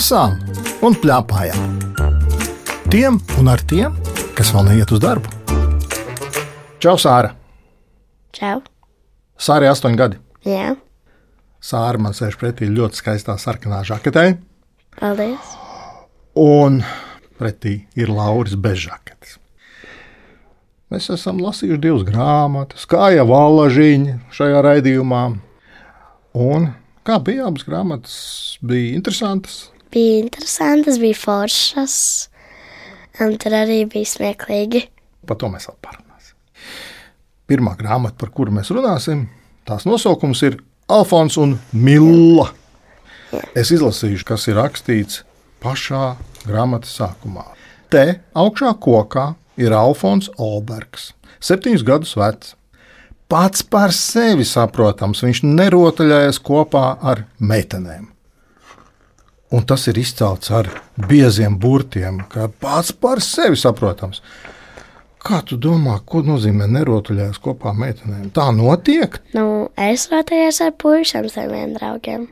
lasām un plēpājām. Tiem un ar tiem, kas vēl neiet uz darbu. Čau, Sāra! Čau. Sāra ir astoņi gadi. Jā, Sāra man sēž pretī ļoti skaistā sarkanā žaketē, paldies. un pretī ir Lauris bez žaketes. Mēs esam lasījuši divas grāmatas, kā jau valažiņa šajā raidījumā. Un kā bija abas grāmatas, bija interesantas. Bija interesantas, bija foršas. Un tur arī bija smieklīgi. Par to mēs vēl parunāsim. Pirmā grāmata, par kuru mēs runāsim, tās nosaukums ir Alfons un Milla. Es izlasīšu, kas ir rakstīts pašā grāmatas sākumā. Te augšā kokā ir Alfons Olbergs, septiņus gadus vecs. Pats par sevi saprotams, viņš nerotaļājas kopā ar meitenēm. Un tas ir izcelts ar bieziem burtiem, kā pats par sevi saprotams. Kā tu domā, ko nozīmē nerotaļājas kopā meitenēm? Tā notiek. Nu, es rotējos ar puišiem saviem draugiem.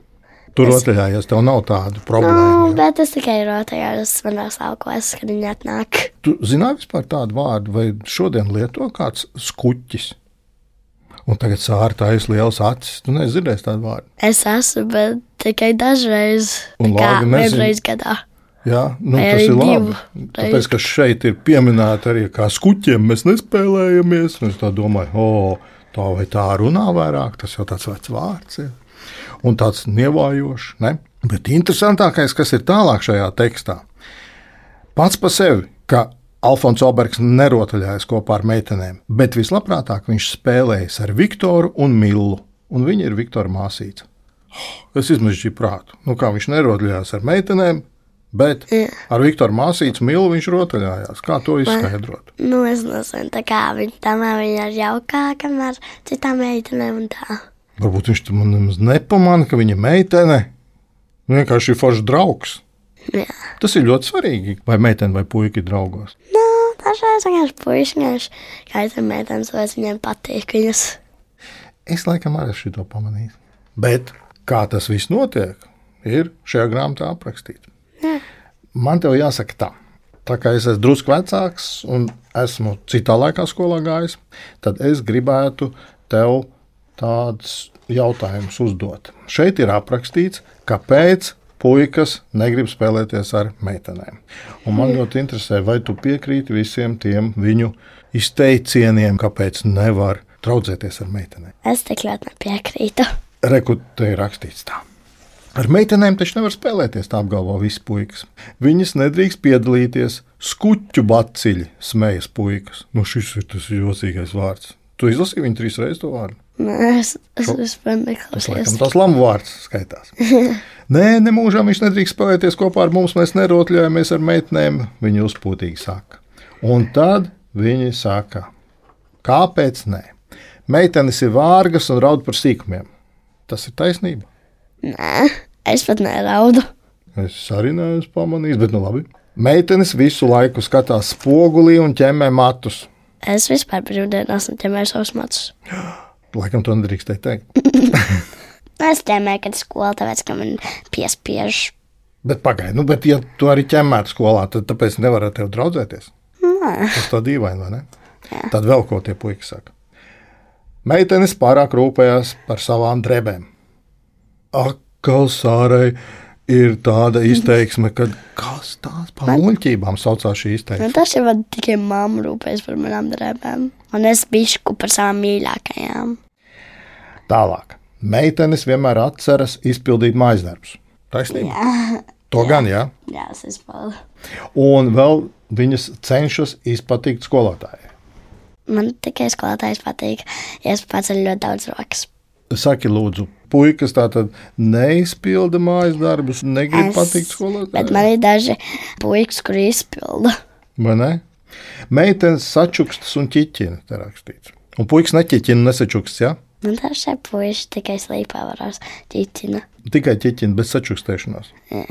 Tu rotaļājies, tev nav tādu Nu, problēmu. ja? bet es tikai rotējos manos laukos, kad viņi atnāk. Tu zināji vispār tādu vārdu, vai šodien lieto kāds skuķis? Un tagad sārta aiz lielas acis. Tu neesi dzirdējis tādu vārdu. Es esmu, bet tikai dažreiz. Un Lāga nezina. vienreiz gadā. Jā, nu, Vai tas ir labi. divu Tāpēc, ka šeit ir pieminēta arī kā skuķiem, mēs nespēlējamies. Es domāju, o, tā vai tā runā vairāk, tas jau tāds vecs vārds ir. Un tāds nievājošs. Ne? Bet interesantākais, kas ir tālāk šajā tekstā, pats par sevi, ka Alfons Obergs nerotaļājas kopā ar meitenēm, bet vislabprātāk viņš spēlējas ar Viktoru un Millu, un viņa ir Viktora māsīca. Es izmežģīju prātu, nu, kā viņš nerotaļājās ar meitenēm, bet ar Viktoru māsīcu Millu viņš rotaļājās. Kā to izskaidrot? Nu, es nezinu, tā kā viņa tam viņa ir jaukāka ar citām meitenēm un tā. Varbūt viņš tam nemaz nepamanā, ka viņa meitene. Vienkārši ir foršs draugs. Jā. Tas ir ļoti svarīgi, vai meitene vai puika ir draugos. Nu, dažreiz vienkārši puiši vienkārši kaitē meitenes, vai viņiem patīk viņas. Es laikam arī esmu to pamanījis. Bet kā tas viss notiek, ir šajā grāmatā aprakstīts. Man te jāsaka tā. Tā kā es esmu drusku vecāks un esmu citā laikā skolā gājis, tad es gribētu tev tādus jautājumus uzdot. Šeit ir aprakstīts, kāpēc puikas negrib spēlēties ar meitenēm. Un man ļoti interesē, vai tu piekrīti visiem tiem viņu izteicieniem, kāpēc nevar draudzēties ar meitenēm. Es tik ļoti nepiekrītu. Rekrutē ir rakstīts tā. Ar meitenēm taču nevar spēlēties, tā apgalvo visi puikas. Viņas nedrīkst piedalīties skuķu baciļi, smējas puikas. Nu, šis ir tas jocīgais vārds. Tu izlasīji viņu trīs reizes to vārdu. Nē, es, es vispār Tas laikam neklausījos. tas lamu vārds skaitās. Nē, nemūžam viņš nedrīkst spēlēties kopā ar mums, mēs nerotļojamies ar meitenēm, viņi uzpūtīgi saka. Un tad viņi saka, kāpēc nē? Meitenes ir vārgas un raud par sīkumiem. Tas ir taisnība. Nē, es pat neraudu. Es arī neesmu pamanījis, bet nu labi. Meitenes visu laiku skatās spogulī un ķemmē matus. Es vispār brīvdienās neķemēju savus matus. Laikam to nedrīkst teikt. Es ķemēju, kad skolā, tāpēc, ka man piespiež. Bet pagaidi, nu, bet ja tu arī ķemmētu skolā, tad tāpēc nevar ar tevi draudzēties. Nē, Tas tā dīvaini, vai ne? Jā. Tad vēl ko tie puikas saka. Meitenes pārāk rūpējās par savām drēbēm. Akal sārai ir tāda izteiksme, ka kas tās par muļķībām saucās šī nu, izteiksme. tas jau tikai mamma rūpēs par manām drēbēm. Un es bišku par savām mīļākajām. Tālāk. Meitenes vienmēr atceras izpildīt mājas darbus. Taisnība. Jā, To gan, jā. jā es izpaudu. Un vēl viņas cenšas izpatikt skolotājai. Man tikai skolotājs patīk, ja es ir ļoti daudz rokas. Saki, lūdzu, puikas tā tad neizpilda mājas darbus, negrib Es- patikt Bet skolotājai. man ir daži puikas, kuri izpilda. Vai ne? Meitenes sačukstas un ķiķina, te rakstīts. Un puikas neķiķina, nesačukstas, jā? Man tā šie puiši tikai slīpā varās ķīķina. Tikai ķiķina, bez sačukstēšanās. Jā.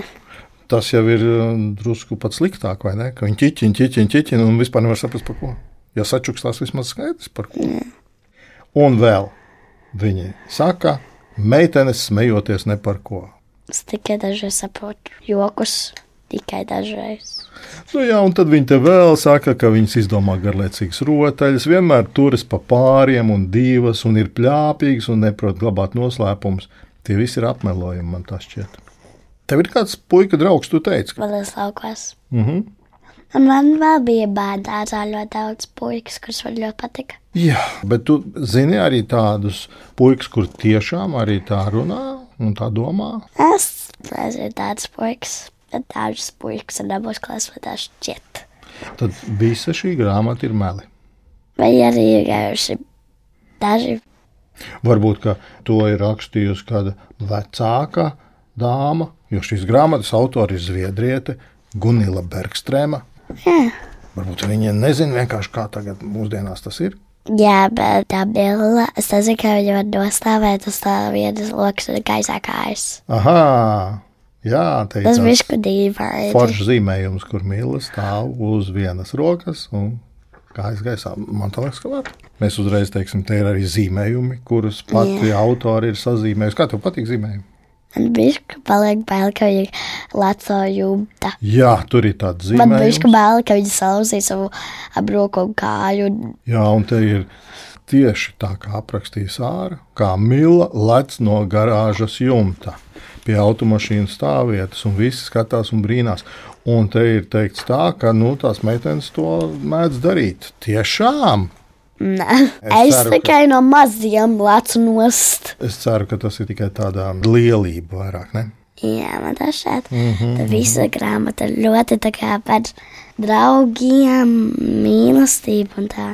Tas jau ir uh, drusku pat sliktāk, vai ne? Ka viņi ķiķina, ķiķina, ķiķina un vispār nevar saprast, par ko. Ja sačukstās, vismaz skaidrs, par ko. Un vēl viņi saka, meitenes smejoties ne par ko. Es tikai dažreiz saprotu jokus, tikai dažreiz. Nu, jā, un tad viņi te vēl saka, ka viņas izdomā garlaicīgas rotaļas, vienmēr turas pa pāriem un divas, un ir pļāpīgas un neprot glabāt noslēpumus. Tie visi ir apmelojumi, man tas šķiet. Tev ir kāds puika draugs, tu teici. Vēl es laukos. Mhm. Un man vēl bija bērnā ļoti daudz puikas, kurus man ļoti patika. Jā, bet tu zini arī tādus puikas, kur tiešām arī tā runā un tā domā. Es nezinu, tāds puikas, bet dažas puikas ir dabūs klasē, tā šķiet. Tad visa šī grāmata ir meli. Vai arī gājuši daži. Varbūt ka to ir rakstījusi kāda vecāka dāma, jo šīs grāmatas autori ir zviedriete Gunila Bergstrēma. Jā. Varbūt viņa nezina vienkārši, kā tagad mūsdienās tas ir. Jā, bet tā bilde, es nezinu, kā viņa var nostāvēt uz tā vienas lokas gaisā kājas. Aha, jā, te ir Tas bija dīvaini. foršs zīmējums, kur mīla stāv uz vienas rokas un kājas gaisā. Man liekas, ka labi. Mēs uzreiz teiksim, te ir arī zīmējumi, kurus pati autori ir sazīmējusi. Kā tev patīk zīmējumi? Man bija paliek bail, ka viņa leco jumta. Jā, tur ir tāds Man bija bail, ka viņa salauzīs savu abroku un kāju. Jā, un te ir tieši tā, kā aprakstīja Sāra, kā mila lec no garāžas jumta pie automašīnas stāvvietas, un visi skatās un brīnās. Un te ir teikts tā, ka nu, tās meitenes to mēdz darīt. Tiešām! Nē, Es es, ceru, ka- tikai no maziem lecu nost. Es ceru, ka tas ir tikai tādā lielībā, vairāk ne. Jā, man tas šeit. Mm -hmm. Tā visa grāmata ļoti tā kā par draugiem, mīlestību un tā.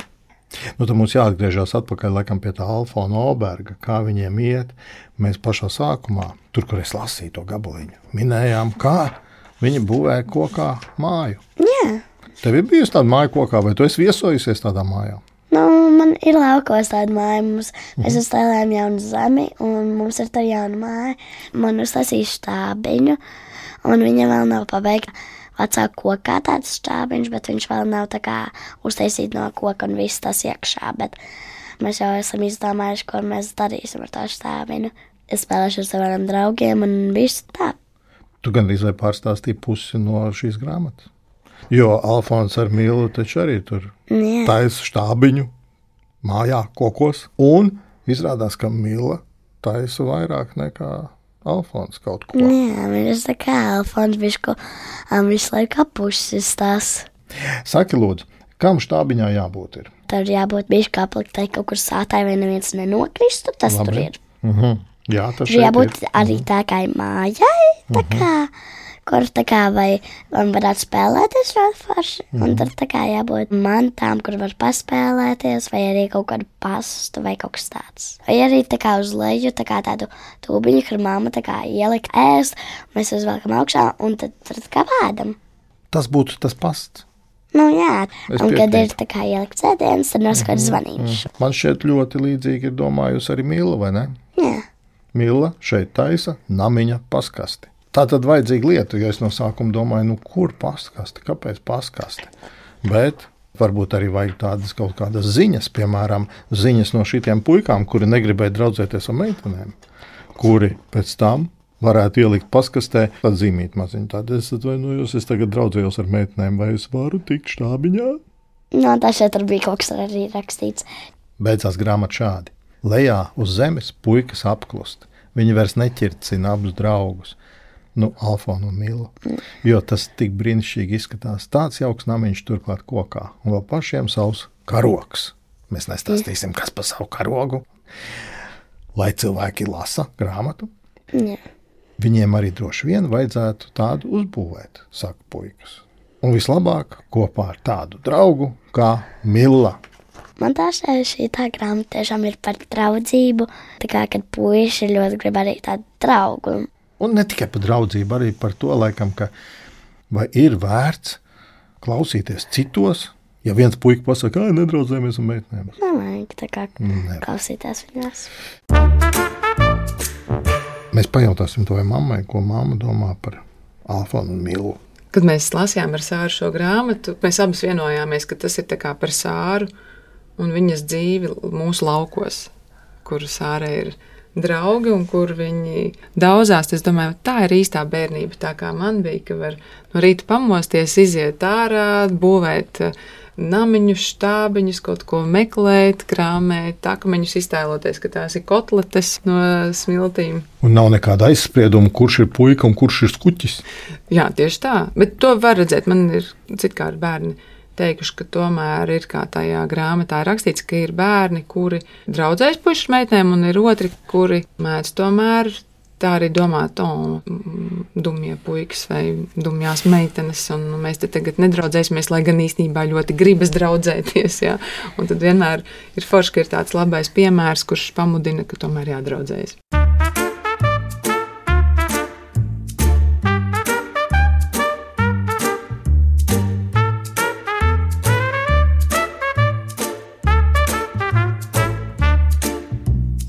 Nu, tad mums jāatgriežas atpakaļ laikam, pie tā Alfona Oberga, kā viņiem iet. Mēs pašā sākumā, tur, kur es lasīju to gabaliņu, minējām, kā viņi būvēja kokā māju. Jā. Tev ir bijusi tāda māja kokā, vai tu esi viesojusies tādā mājā? Ir laukos tāda māja. Mums, mēs uzstādījām jaunu zemi, un mums ir tā jauna māja. Man uztaisīja štābiņu, un viņa vēl nav pabeigta. Vecā kokā tāds štābiņš, bet viņš vēl nav tā kā uztaisīts no koka un viss tas iekšā. Bet mēs jau esam izdomājuši, ko mēs darīsim ar to štābiņu. Es spēlēšu ar saviem draugiem, un viss tā. Tu gandrīz vai pārstāstīji pusi no šīs grāmatas. Jo Alfons ar Mīlu taču arī tur taisa štābiņu mājā, kokos. Un izrādās, ka Mīla taisa vairāk nekā Alfons kaut ko. Jā, viņš ir tā kā Alfons, viņš ko um, visu laiku apusis tās. Saki, lūdzu, kam štābiņā jābūt? Ir? Tur jābūt bijis kā apliktai kaut kur sātai, vai neviens nenokristu. Tas Labi. tur ir. Mhm. Jā, tas šeit jābūt ir. arī tā kā mājai, tā kā, kur tā kā vai man varētu spēlēties ļoti forši. Un tur tā kā jābūt mantām, kur var paspēlēties, vai arī kaut kādu pastu vai kaut kas tāds. Vai arī tā kā uz leju, tā kā tādu tūbiņu, kur mamma tā kā ielika ēst, mēs uzvelkam augšā un tad tur tā kā vēdam. Tas būtu tas pasts. Nu jā, Es un kad piekrītu. ir tā kā ielikt sēdienas, tad noskatīt zvanīšu. Man šķiet ļoti līdzīgi ir domājusi arī Mīla, vai ne? Jā. Mīla šeit taisa namiņa paskasti. Tā tad vajadzīga lieta, jo es no sākuma domāju, nu, kur paskasti, kāpēc paskasti. Bet varbūt arī vajag tādas kaut kādas ziņas, piemēram, ziņas no šiem puikām, kuri negribēja draudzēties ar meitenēm, kuri pēc tam varētu ielikt paskastē, tad zīmīt maziņu. Tad es atvainojos, es tagad draudzējos ar meitenēm, vai es varu tikt štābiņā? No, tā šeit bija kaut kas arī rakstīts. Beidzās grāmata šādi. Lejā uz zemes puikas apklust. Viņi vairs neķircina abus draugus, nu, Alfonu un Milu. Jo tas tik brīnišķīgi izskatās. Tāds jauks namiņš turklāt kokā un vēl pašiem savs karoks. Mēs nestāstīsim, kas par savu karogu. Lai cilvēki lasa grāmatu, Jā. viņiem arī droši vien vajadzētu tādu uzbūvēt, saka puikas. Un vislabāk kopā ar tādu draugu kā Mila. Man tā šeit šī tā grāmata tiešām ir par draudzību. Tā kā, kad puiši ļoti grib arī tādu draugu. Un ne tikai par draudzību, arī par to, laikam, ka vai ir vērts klausīties citos. Ja viens puika pasakā, ka nedraudzējamies ar meitenēm, Nevajag tā kā Nevar. klausīties viņās. mēs pajautāsim to mammai, ko mamma domā par Alfonu un Milu. Kad mēs lasījām ar Sāru šo grāmatu, mēs abas vienojāmies, ka tas ir par Sāru un viņas dzīvi mūsu laukos, kur Sāra ir draugi un kur viņi daudzās. Es domāju, tā ir īstā bērnība, tā kā man bija, ka var no rīta pamosties, iziet ārā, būvēt uh, namiņus, štābiņus, kaut ko meklēt, krāmēt, akmeņus iztēloties, ka tās ir kotletes no smiltīm. Un nav nekāda aizsprieduma, kurš ir puika un kurš ir skuķis. Jā, tieši tā. Bet to var redzēt. Man ir citkārt bērni teikuši, ka tomēr ir kā tajā grāmatā rakstīts, ka ir bērni, kuri draudzējas puikas meitēm, un ir otri, kuri mēdz tomēr tā arī domāt, o, dumjie puikas vai dumjās meitenes, un mēs te tagad nedraudzēsimies, lai gan īstenībā ļoti gribas draudzēties. Jā. Un tad vienmēr ir forši, ka ir tāds labais piemērs, kurš pamudina, ka tomēr jādraudzējas.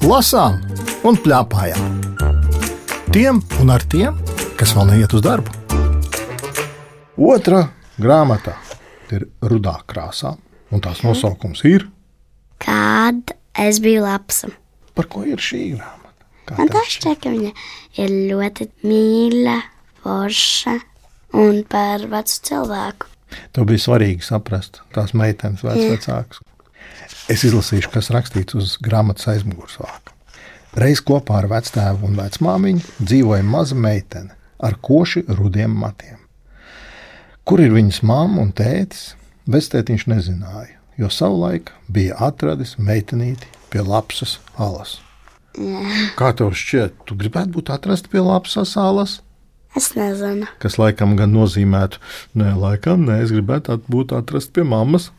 Lasām un plēpājām tiem un ar tiem, kas vēl neiet uz darbu. Otra grāmatā ir rudā krāsā, un tās nosaukums ir Kad es biju labs. Par ko ir šī grāmata? Kā Man tas šķiet, ka viņa ir ļoti mīļa, forša un par vecu cilvēku. Tev bija svarīgi saprast tās meitenes vecākas. Es izlasīšu, kas rakstīts uz grāmatas aizmugures vāka. Reiz kopā ar vectēvu un vecmāmiņu dzīvoja maza meitene ar koši rudiem matiem. Kur ir viņas mamma un tētis? Vectētiņš nezināja, jo savulaik bija atradis meitenīti pie lapsas alas. Kā tev šķiet, tu gribētu būt atrasta pie lapsas alas? Es nezinu. Kas laikam gan nozīmētu, nē, laikam, nē, es gribētu būt atrasta pie mammas.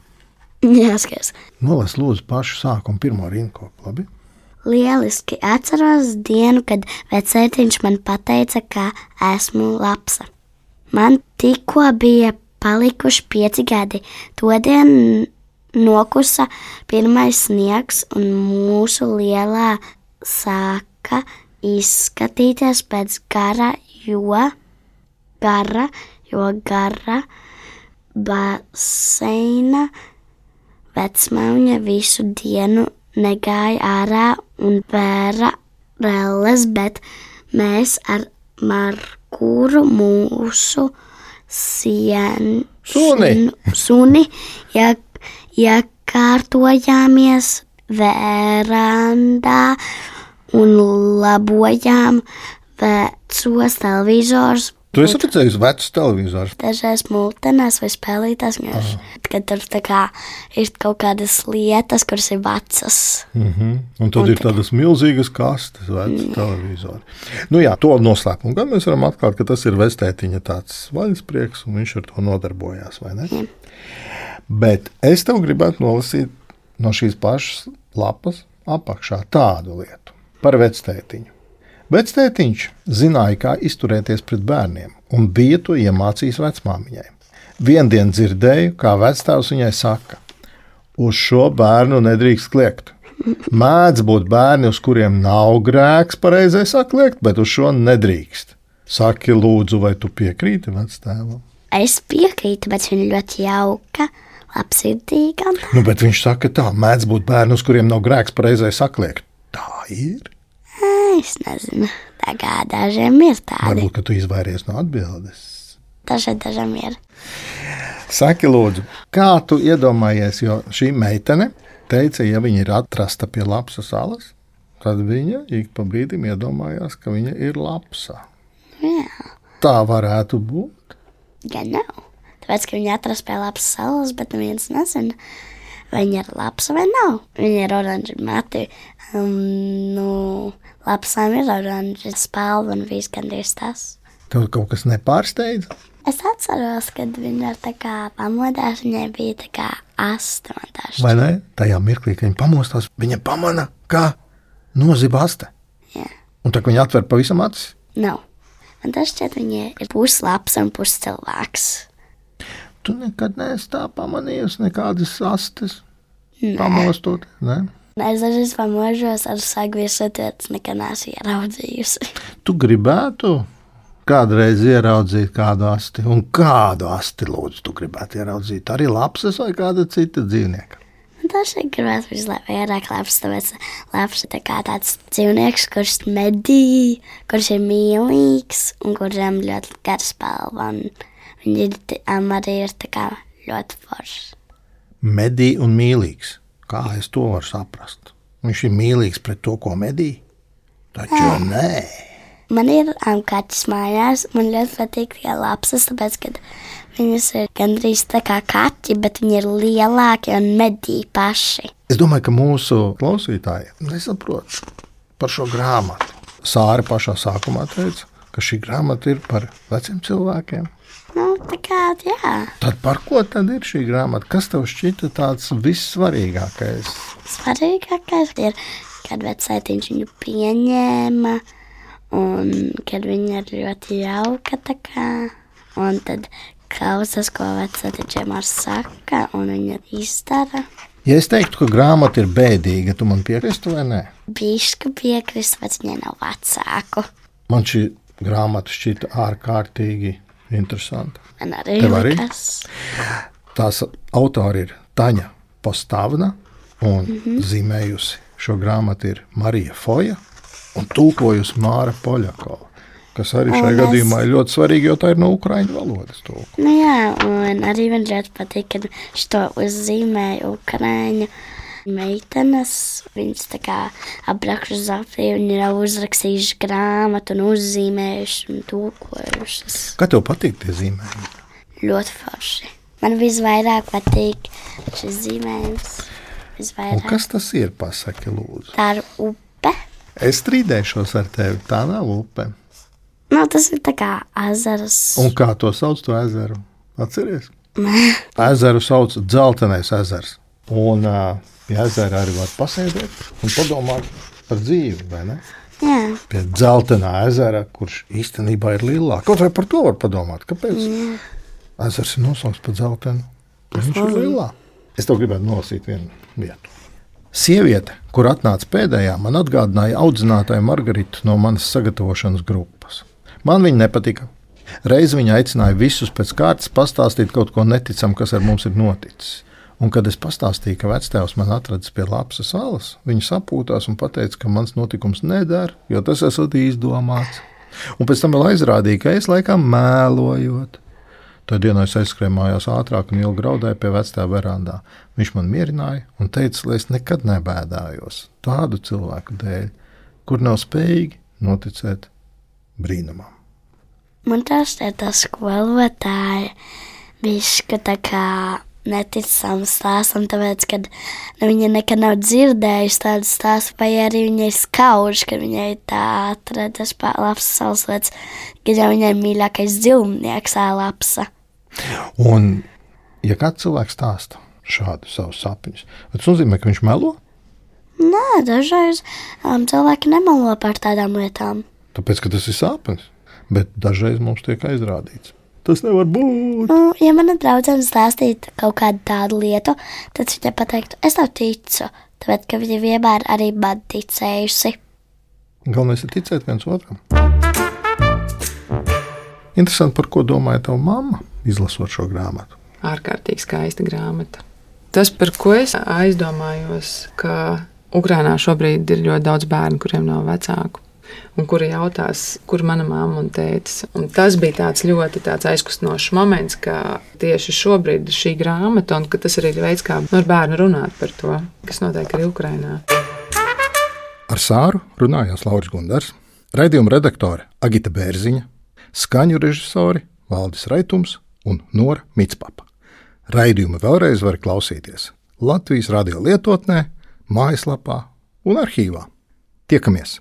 Jāskatās. Nolas lūdzu pašu sākumu pirmo rinkopu, labi? Lieliski atceros dienu, kad vecētiņš man teica, ka esmu labs. Man tikko bija palikuši pieci gadi. Todien nokusa pirmais sniegs, un mūsu lielā sāka izskatīties pēc gara, jo gara, jo gara baseina vecmāmiņa visu dienu negāja ārā un bēra relles, bet mēs ar Markuru mūsu sienu Suni. suni ja, iekārtojāmies verandā un labojām vecos televizors. Tu esi redzējis vecus televizorus. Dažreiz mūtenēs vai spēlītās, kad tur tā kā ir kaut kādas lietas, kuras ir vecas. Mm -hmm. Un tad Un ir tā- tādas milzīgas kastes, vecas televizori. Nu, jā, to noslēpumu gan mēs varam atklāt, ka tas ir vestētiņa tāds vaļasprieks, un viņš ar to nodarbojās, vai ne? Jā. Bet es tev gribētu nolasīt no šīs pašas lapas apakšā tādu lietu par vectētiņu. Vectētiņš zināja, kā izturēties pret bērniem, un bija to iemācījis vecmāmiņai. Vienu dienu dzirdēju, kā vectēvs viņai saka, uz šo bērnu nedrīkst kliegt. Mēdz būt bērni, uz kuriem nav grēks, pareizai sakliekt, bet uz šo nedrīkst. Saki, lūdzu, vai tu piekrīti vectēvam? Es piekrītu, bet viņa ļoti jauka, labsirdīga. Nu, bet viņš saka, tā mēdz būt bērni, uz kuriem nav grēks, pareizai sakliekt. Tā ir. Es nezinu, tā kā dažiem ir tādi. Varbūt, ka tu izvairies no atbildes. Dažiem, dažiem ir. Saki, lūdzu, kā tu iedomājies, jo šī meitene teica, ja viņa ir atrasta pie lapsa salas, tad viņa ik pa brīdim iedomājās, ka viņa ir lapsa. Jā, Tā varētu būt. gan nav. Tāpēc, ka viņi atrast pie labas salas, bet neviens nezina, vai viņa ir labs vai nav. Viņa ir oranži mati. Um, nu, lapsām ir oranži spalva un viss gandrīz tas. Tev kaut kas nepārsteidz. Es atceros, kad viņa tā kā pamodās, viņai bija tā kā asta Vai ne? Tajā mirklī, kad viņa pamostās, viņa pamana, kā noziba aste. Jā. Un tā, viņa atver pavisam acis, Nav. Man tas šķiet, viņa ir puslabs un puscilvēks. Tu nekad neesi tā pamanījusi nekādas astes. Pamostot, ne? Es dažreiz pamožos ar sagviesoties, nekad neesmu ieraudzījusi. Tu gribētu kādreiz ieraudzīt kādu asti, un kādu asti lūdzu, tu gribētu ieraudzīt arī lapsas vai kāda cita dzīvnieka. Tas ir grūti uzlēt vairāk lapas, tāpēc lapas ir tā kā tāds dzīvnieks, kurš medī, kurš ir mīlīgs un kuram ļoti gara spēlva. Um, arī ir ļoti forši. Medī un mīlīgs. Kā es to varu saprast? Viņš ir mīlīgs pret to, ko medī. Taču nē. Man ir um, kaķis mājās, man ļoti patīk tie lapsas, tāpēc, ka viņas ir gandrīz tā kā kaķi, bet viņi ir lielāki un medī paši. Es domāju, ka mūsu klausītāji nesaprot par šo grāmatu. Sāra pašā sākumā teica, ka šī grāmata ir par veciem cilvēkiem. Nu, kā, jā. Tad par ko tad ir šī grāmata? Kas tev šķita tāds vissvarīgākais? Svarīgākais ir, kad vecētiņš viņu pieņēma, un kad viņa ir ļoti jauka. Un tad klausās, ko vecētiņš man saka, un viņa izdara. Ja es teiktu, ka grāmata ir bēdīga, tu man piekristu vai nē? Bišķi piekrist, bet viņai nav vecāku. Man šī grāmata šķita ārkārtīgi interesanta. Man arī Tev arī? liekas. Tās autori ir Taņa Postāvna un mm -hmm. zīmējusi šo grāmatu ir Marija Foja un tulkojusi Māra Poļakova. Kas arī šajā es- gadījumā ir ļoti svarīgi, jo tā ir no ukraiņu valodas. Nu, jā, un arī man ļoti patīk, kad viņš to uzzīmēja Ukrāņu meitenes. Viņas tā kā aprakstu zapti, viņi ir uzrakstījuši grāmatu un uzzīmējuši un tūkojušas. Kā tev patīk tie zīmējumi? Ļoti forši. Man visvairāk patīk šis zīmējums. Un kas tas ir? Pasaki, lūdzu. Tā ir upe. Es strīdēšos ar tevi. Tā nav upe. Nu, tas ir kā ezers. Un kā to sauc, to ezeru? Atceries? Ezeru sauc Zeltenais ezers. Un uh, pie ezera arī var pasēdēt un padomāt par dzīvi. vai ne? Jā, Pie dzeltenā ezera, kurš īstenībā ir lielāks. Kaut vai par to var padomāt. Kāpēc? Ezers ir nosaukts par dzeltenu. Viņš ir lielāks. Es tev gribētu nolasīt vienu vietu. Sieviete, kur atnāca pēdējā, man atgādināja audzinātāju Margaritu no manas sagatavošanas grupas. Man viņa nepatika. Reiz viņa aicināja visus pēc kārtas pastāstīt kaut ko neticamu, kas ar mums ir noticis. Un, kad es pastāstīju, ka vectēvs man atradis pie lapas salas, viņa sapūtās un teica, ka mans notikums neder, jo tas esot izdomāts. Un pēc tam vēl aizrādīja, ka es laikam mēlojot. Tad dienā es aizskrēju mājās ātrāk un ilgi graudēju pie vecā verandā. Viņš man mierināja un teica, lai es nekad nebēdājos tādu cilvēku dēļ, kur nav spējīgi noticēt brīnumam. Man tas ir tas skolotāja. Viņš ka tā kā neticam stāstam, tāpēc, ka nu, viņa nekad nav dzirdējusi tādu stāstu, vai arī viņai skauž, ka viņai tā atradas labs salslēts, ka jau viņai mīļākais dzīvnieks ālapsa. Un, ja kāds cilvēks stāsta šādu savu sapņus, tas nozīmē, ka viņš melo. Nē, dažreiz um, cilvēki nemelo par tādām lietām. Tāpēc, ka tas ir sapnis, bet dažreiz mums tiek aizrādīts. Tas nevar būt. Nu, ja mana draudzene stāstītu kaut kādu tādu lietu, tad viņa pateiktu, es tev ticu, tāpēc, ka viņa vienmēr arī man ticējusi. Galvenais ir ticēt viens otram. Interesanti, par ko domāja tava mamma, izlasot šo grāmatu. ārkārtīgi skaista grāmata. Tas, par ko es aizdomājos, ka Ukrainā šobrīd ir ļoti daudz bērnu, kuriem nav vecāku. Un kuri jautās, kur mana mamma un tētis. Un tas bija tāds ļoti tāds aizkustinošs moments, ka tieši šobrīd šī grāmata, un tas arī ir veids, kā ar bērnu runāt par to, kas notiek arī Ukrainā. Ar Sāru runājās Lauris Gundars, raidījuma redaktore Agita Bērziņa, skaņu režisori Valdis Raitums un Nora Mitspapa. Raidījumu vēlreiz var klausīties Latvijas radio lietotnē, mājaslapā un arhīvā. Tiekamies!